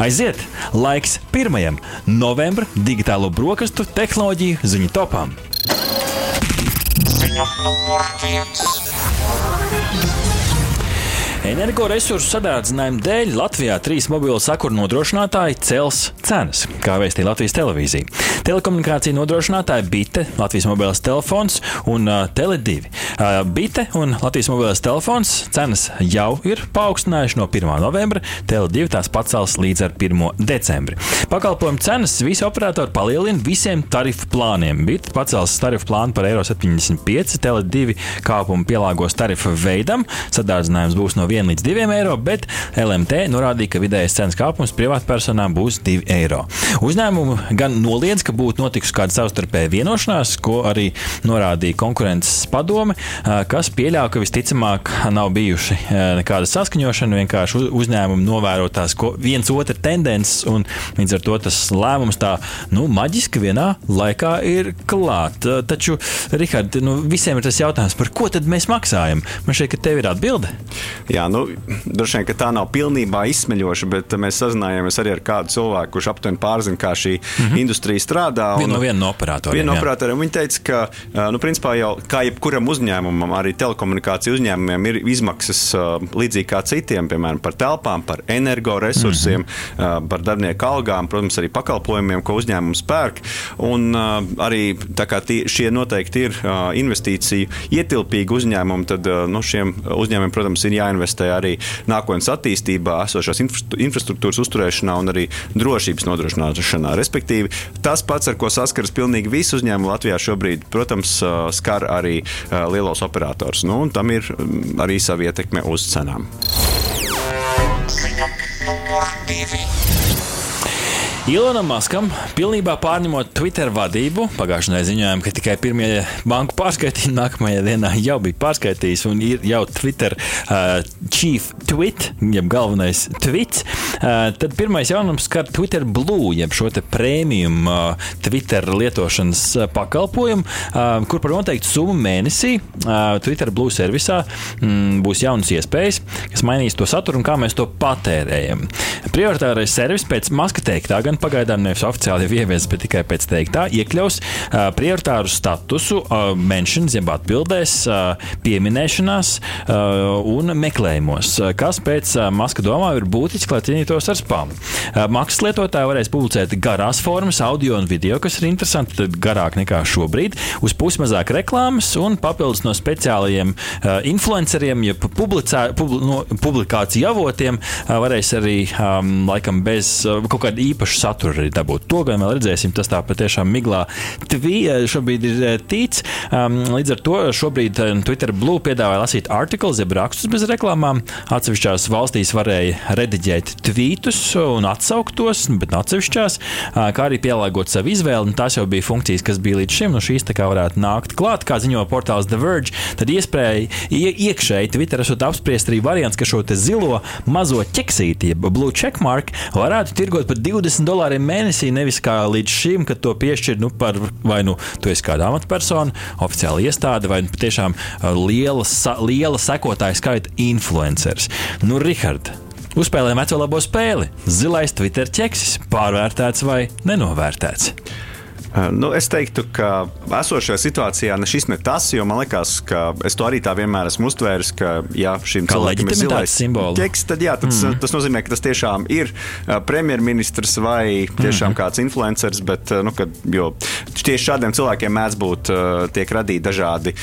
Aiziet! Laiks pirmajam novembra digitālo brokastu tehnoloģiju ziņu topam. Energoresursu sadārdzinājumu dēļ Latvijā trīs mobilo sakuru nodrošinātāji cels cenas, kā vēstīja Latvijas televīzija. Telekomunikācija nodrošinātāja Bite, Latvijas mobilais telefons un uh, Tele2. Bite un Latvijas mobilais telefons cenas jau ir paaugstinājuši no 1. novembra, Tele2 tās pacels līdz ar 1. decembri. Pakalpojumu cenas visi operatori palielina visiem tarifu plāniem. Bite pacels tarifu plānu par eiro 75, Tele2 kāpumu pielāgos tarifu veidam, sadārdzinājums būs no 1 līdz 2 eiro, bet LMT norādīja, ka vidējais cenas kāpums privātpersonām būs 2 eiro. Uzņēmumu gan noliedz, ka būtu notikusi kāda savstarpēja vienošanās, ko arī norādīja konkurences padome, kas pieļauj, ka visticamāk nav bijuši nekāda saskaņošana, vienkārši uzņēmumi novēro tās viens otru tendences, un līdz ar to tas lēmums tā nu, maģiski vienā laikā ir klāt. Taču, Rihard, nu, visiem ir tas jautājums, par ko tad mēs maksājam? Man šķiet, ka tev ir atbilde. Jā, nu, droši vien tā nav pilnībā izsmeļoša, bet mēs sazinājāmies arī ar kādu cilvēku, kurš aptuveni pārzina, kā šī mm -hmm. industrija strādā. Viena no, vien no operatoriem. Viena no operatoriem. Viņi teica, ka, nu, principā jau kā jebkuram uzņēmumam, arī telekomunikāciju uzņēmumiem ir izmaksas līdzīgi kā citiem, piemēram, par telpām, par energoresursiem, mm -hmm. par darbinieku algām, protams, arī pakalpojumiem, ko uzņēmums pērk. Un arī tie, šie noteikti ir investīciju ietilpīgi uzņēmumi, tad nu, šiem uzņēmumiem, protams, ir jāinvestē arī nākotnes attīstībā, esošās infrastruktūras uzturēšanā un arī drošības nodrošināšanā. Respektīvi, tas pats, ar ko saskaras pilnīgi visi uzņēmumi Latvijā šobrīd, protams, skar arī lielos operators. Nu, tam ir arī sava ietekme uz cenām. Ziņa. Ilonam Maskam pilnībā pārņemot Twitter vadību, pagājušajā nedēļā ziņojām, ka tikai pirmie banku pārskaitījumi nākamajā dienā jau bija pārskaitījis un ir jau Twitter uh, chief tweet, jeb galvenais tweets. Uh, tad pirmais jaunums skar Twitter Blue, jeb šo te prēmiju uh, Twitter lietošanas uh, pakalpojumu, uh, kur par noteiktu summu mēnesī uh, Twitter Blue servisā mm, būs jaunas iespējas, kas mainīs to saturu un kā mēs to patērējam. Prioritārais servis pēc Maska teiktā gan pagaidām nevis oficiāli jau ieviesis, bet tikai pēc teiktā, iekļaus uh, prioritāru statusu uh, mentions, jeb atbildēs, uh, pieminēšanās uh, un meklējumos, kas pēc uh, Maska domā ir būtiski, lai cīnītos ar spamu. Uh, maksas lietotāji varēs publicēt garās formas, audio un video, kas ir interesanti, tad garāk nekā šobrīd, uz pusi mazāk reklāmas un papildus no speciālajiem uh, influenceriem, ja publicā, pub, no, publikāciju avotiem uh, varēs arī um, laikam bez uh, kaut kāda īpaša saturu arī dabūt. To gan vēl redzēsim, tas tā patiešām miglā tvī, eh, šobrīd ir eh, tīts. Um, līdz ar to šobrīd eh, Twitter Blue piedāvāja lasīt artiklus, jeb rakstus bez reklāmām. Atsevišķās valstīs varēja rediģēt tvītus un atsaukt tos, bet atsevišķās, kā arī pielāgot savu izvēli. Tās jau bija funkcijas, kas bija līdz šim, nu šīs tā kā varētu nākt klāt, kā ziņo portāls The Verge. Tad iespēja iekšēji Twitter esot apspriest arī variants, ka šo zilo mazo ķeksīti, jeb blue checkmark, varētu tirgot par 20 dolāriem mēnesī, nevis kā līdz šim, kad to piešķir nu, par vai nu tu esi kāda amatpersona, oficiāla iestāde, vai nu patiešām uh, liela, liela sekotāja skaita influenceris. Nu, Rihard, uzspēlējam veco labo spēli. Zilais Twitter ķeksis pārvērtēts vai nenovērtēts? Nu, es teiktu, ka esošajā situācijā ne šis, ne tas, jo man liekas, ka es to arī tā vienmēr esmu uztvēris, ka, ja šim Kā cilvēkam ir zilais ķeks, tad jā, tas, mm. tas nozīmē, ka tas tiešām ir premjerministrs vai tiešām mm. kāds influenceris, bet, nu, kad, jo tieši šādiem cilvēkiem mēdz būt, tiek radīti dažādi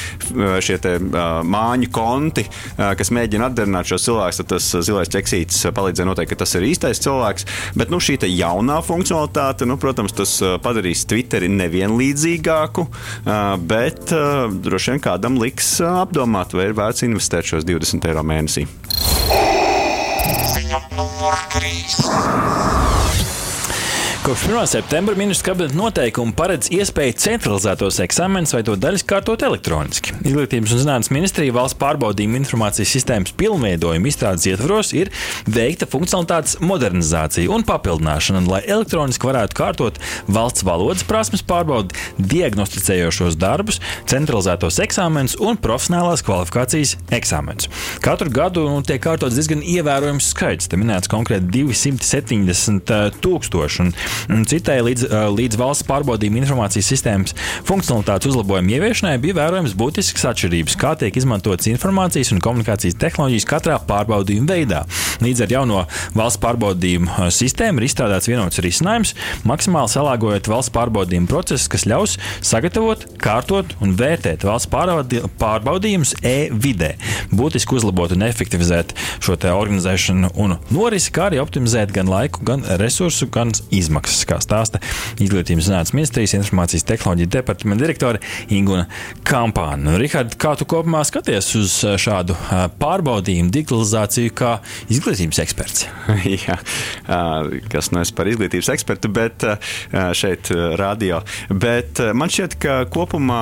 šie te māņu konti, kas mēģina atdarināt šos cilvēkus, tad tas zilais ķeksītis palīdzēja noteikt, ka tas ir īstais cilvēks, bet, nu, šī jaunā funkcionalitāte, nu, protams, tas padarīs Twitter Twitteri nevienlīdzīgāku, bet droši vien kādam liks apdomāt, vai ir vērts investēt šos 20 eiro mēnesī. Ziņa numur 3. Kopš 1. septembra ministrs kabineta noteikumi paredz iespēju centralizētos eksāmenus vai to daļas kārtot elektroniski. Izglītības un zinātnes ministrija valsts pārbaudījuma informācijas sistēmas pilnveidojuma izstrādes ietvaros ir veikta funkcionalitātes modernizācija un papildināšana, lai elektroniski varētu kārtot valsts valodas prasmes pārbaudi, diagnosticējošos darbus, centralizētos eksāmenus un profesionālās kvalifikācijas eksāmenus. Katru gadu nu, tiek kārtots diezgan ievērojams skaits, te minēts konkrēti 270 tūkstoši. Citai līdz, līdz valsts pārbaudījuma informācijas sistēmas funkcionalitātes uzlabojuma ieviešanai bija vērojams būtisks atšķirības, kā tiek izmantotas informācijas un komunikācijas tehnoloģijas katrā pārbaudījuma veidā. Līdz ar jauno valsts pārbaudījumu sistēmu ir izstrādāts vienots risinājums, maksimāli salāgojot valsts pārbaudījumu procesus, kas ļaus sagatavot, kārtot un vērtēt valsts pārbaudījumus e-vidē, būtiski uzlabot un efektivizēt šo organizēšanu un norisi, kā arī optimizēt gan laiku, gan resursu, gan izmaksas, kā stāsta Izglītības zinātnes ministrijas informācijas tehnoloģija departamenta direktore Inguna Kampāna. Nu, Rihard, kā tu kopumā skaties uz šādu pārbaudījumu, digitalizāciju kā izglītības eksperts? Jā, kas nu es par izglītības ekspertu, bet šeit radio. Bet man šķiet, ka kopumā,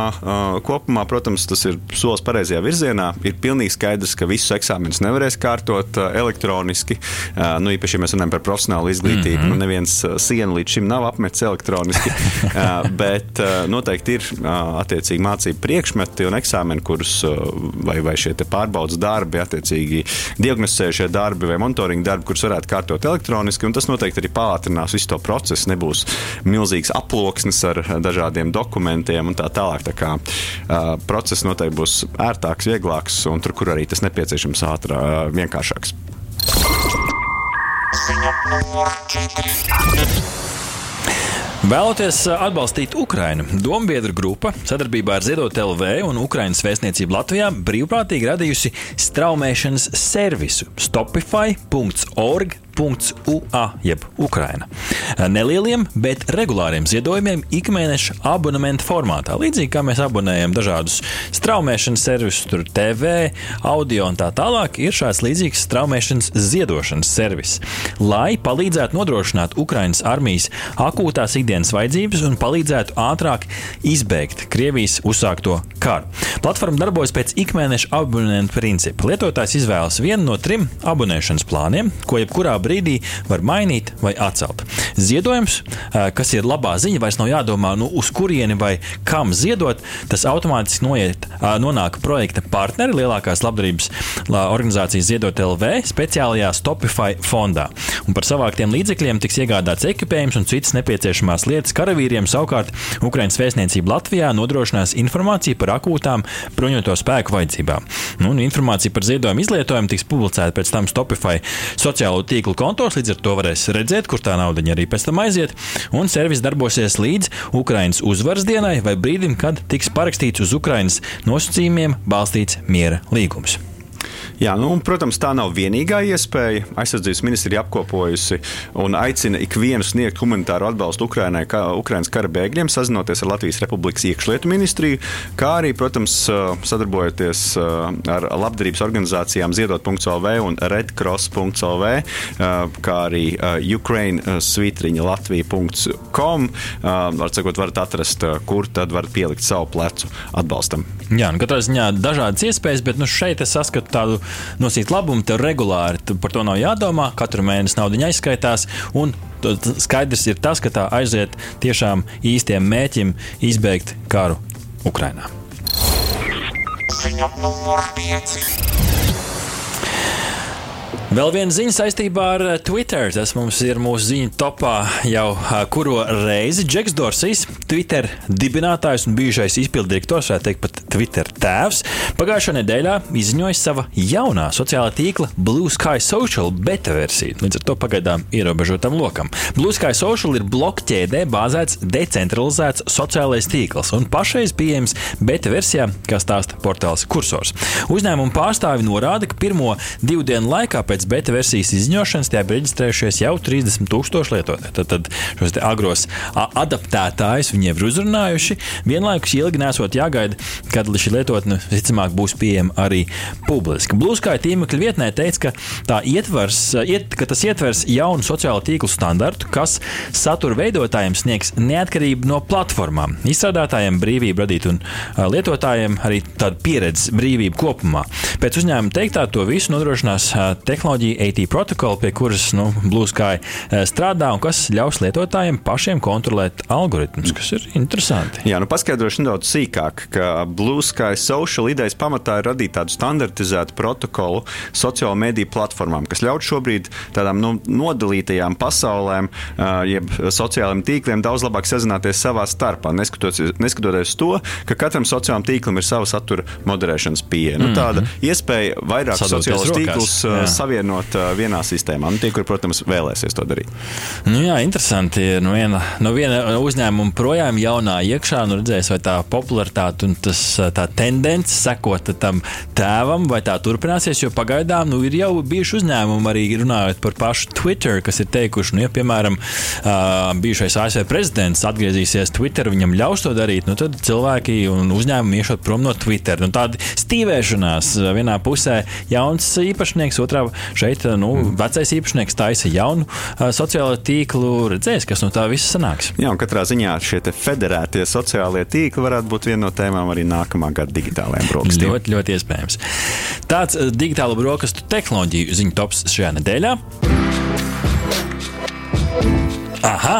kopumā, protams, tas ir solis pareizajā virzienā. Ir pilnīgi skaidrs, ka visus eksāmenus nevarēs kārtot elektroniski. Nu, īpaši, ja mēs runājam par profesionālu izglītību, mm -hmm. neviens sienu līdz šim nav apmetis elektroniski, bet noteikti ir attiecīgi mācību priekšmeti un eksāmeni, kurus vai, vai šie pārbaudas darbi, attiecīgi diagnosticējušie darbi vai monitoringa darbi, kurus varētu kārtot elektroniski. Tas noteikti arī pātrinās visu to procesu. Nebūs milzīgs aploksnis ar dažādiem dokumentiem un tā tālāk. Tā kā uh, process noteikti būs ērtāks, vieglāks un tur, kur arī tas nepieciešams, ātrāk, vienkāršāks. Ziņa numur 4. Vēloties atbalstīt Ukrainu, Dombiedru grupa sadarbībā ar Ziedot LV un Ukraiņas vēstniecību Latvijā brīvprātīgi radījusi straumēšanas servisu. Stopify.org UA, jeb Ukraina. Nelieliem, bet regulāriem ziedojumiem ikmēneša abonementa formātā. Līdzīgi kā mēs abonējam dažādus straumēšanas servisus, tur TV, audio un tā tālāk, ir šāds līdzīgs straumēšanas ziedošanas servis, lai palīdzētu nodrošināt Ukrainas armijas akūtās ikdienas vajadzības un palīdzētu ātrāk izbeigt Krievijas uzsākto karu. Platforma darbojas pēc ikmēneša abonentu principa. Lietotājs izvēlas vienu no trim abonēšanas plāniem, ko jebkurā brīdī var mainīt vai atcelt. Ziedojums, kas ir labā ziņa, vairs nav jādomā, nu, uz kurieni vai kam ziedot. Tas automātiski noiet, nonāk projekta partneri, lielākās labdarības organizācijas Ziedot LV speciālajā Stopify fondā. Un par savāktiem līdzekļiem tiks iegādāts ekipējums un citas nepieciešamās lietas karavīriem. Savukārt Ukraiņas vēstniecība Latvijā nodrošinās informāciju par akūtām bruņoto spēku vajadzībām. Nu, informācija par ziedojumu izlietojumu tiks publicēta pēc tam Stopify sociālo tīklu kontos, līdz ar to varēs redzēt, kur tā nauda arī pēc tam aiziet. Un servis darbosies līdz Ukraiņas uzvaras dienai vai brīdim, kad tiks parakstīts uz Ukraiņas nosacījumiem balstīts miera līgums. Jā, nu, un, protams, tā nav vienīgā iespēja. Aizsardzības ministrija apkopojusi un aicina ikvienu sniegt humanitāru atbalstu Ukrainai, kā Ukraiņas kara bēgļiem, sazinoties ar Latvijas Republikas iekšlietu ministriju, kā arī, protams, sadarbojoties ar labdarības organizācijām ziedot.lv un redcross.lv, kā arī Ukraine svītriņa Latvija.com. Var sakot, varat atrast, kur tad varat pielikt savu plecu atbalstam. Jā, nu, katrā ziņā dažādas iespējas, bet nu, šeit es saskatu tādu nosīt labumu, tev regulāri tu par to nav jādomā. Katru mēnesi naudu aizskaitās. Skaidrs ir tas, ka tā aiziet tiešām īstiem mēķim izbeigt karu Ukrajinā. Ziņa numur 5. Vēl viena ziņa saistībā ar eh, Twitter. Tas mums ir mūsu ziņu topā jau eh, kuro reizi. Džeks Dorsijs, Twitter dibinātājs un bijušais izpilddirektors, vai teikt pat Twitter tēvs, pagājušā nedēļā izziņoja sava jaunā sociālā tīkla Blue Sky Social beta versiju. Līdz ar to pagaidām ierobežotam lokam. Blue Sky Social ir blokķēdē bāzēts decentralizēts sociālais tīkls un pašreiz pieejams beta versijā, kā stāsta portāls Kursors. Uzņēmuma pārstāvi norāda, ka pirmo divu dienu laikā pēc pēc beta versijas izziņošanas tajā bija reģistrējušies jau 30 tūkstoši lietotāji. Tad, tad šos agros adaptētājus viņi jau ir uzrunājuši. Vienlaikus ilgi nesot jāgaida, kad šī lietotne visticamāk būs pieejama arī publiski. Bluesky tīmekļa vietnē teica, ka, ietvers, iet, ka tas ietvers jaunu sociālo tīklu standartu, kas satura veidotājiem sniegs neatkarību no platformām, izstrādātājiem brīvību radīt un lietotājiem arī tādu pieredzes brīvību kopumā. Pēc uzņēmuma teiktā to visu nodrošinās tehnoloģija AT protokola, pie kuras nu, Bluesky strādā un kas ļaus lietotājiem pašiem kontrolēt algoritmus, kas ir interesanti. Jā, nu paskaidrošu nedaudz sīkāk, ka Bluesky social idejas pamatā ir radīt tādu standartizētu protokolu sociālo mediju platformām, kas ļauj šobrīd tādām nu, nodalītajām pasaulēm, jeb sociālajiem tīkliem daudz labāk sazināties savā starpā, neskatoties, neskatoties to, ka katram sociālajam tīklam ir sava satura moderēšanas pieeja. Nu, tāda mm -hmm. iespēja vairāk sociālos tīklus jā. Savienot vienā sistēmā. Nu, tie, kur, protams, vēlēsies to darīt. Nu, jā, interesanti. No viena, no viena uzņēmuma projām jaunā iekšā, nu redzēs, vai tā popularitāte un tas, tā tendence sekot tam tēvam, vai tā turpināsies. Jo pagaidām nu, ir jau bijuši uzņēmumi arī runājot par pašu Twitter, kas ir teikuši, nu, ja, piemēram, bijušais ASV prezidents atgriezīsies Twitter, viņam ļaus to darīt, nu, tad cilvēki un uzņēmumi iešot prom no Twitter. Nu, tāda stīvēšanās vienā pusē jauns īpašnieks, otrā šeit nu, mm. vecais īpašnieks taisa jaunu sociālo tīklu, redzēs, kas no tā viss sanāks. Jā, un katrā ziņā šie federētie sociālie tīkli varētu būt viena no tēmām arī nākamā gada digitālajiem brokastiem. Ļoti, ļoti iespējams. Tāds digitālu brokastu tehnoloģiju ziņu tops šajā nedēļā. Aha!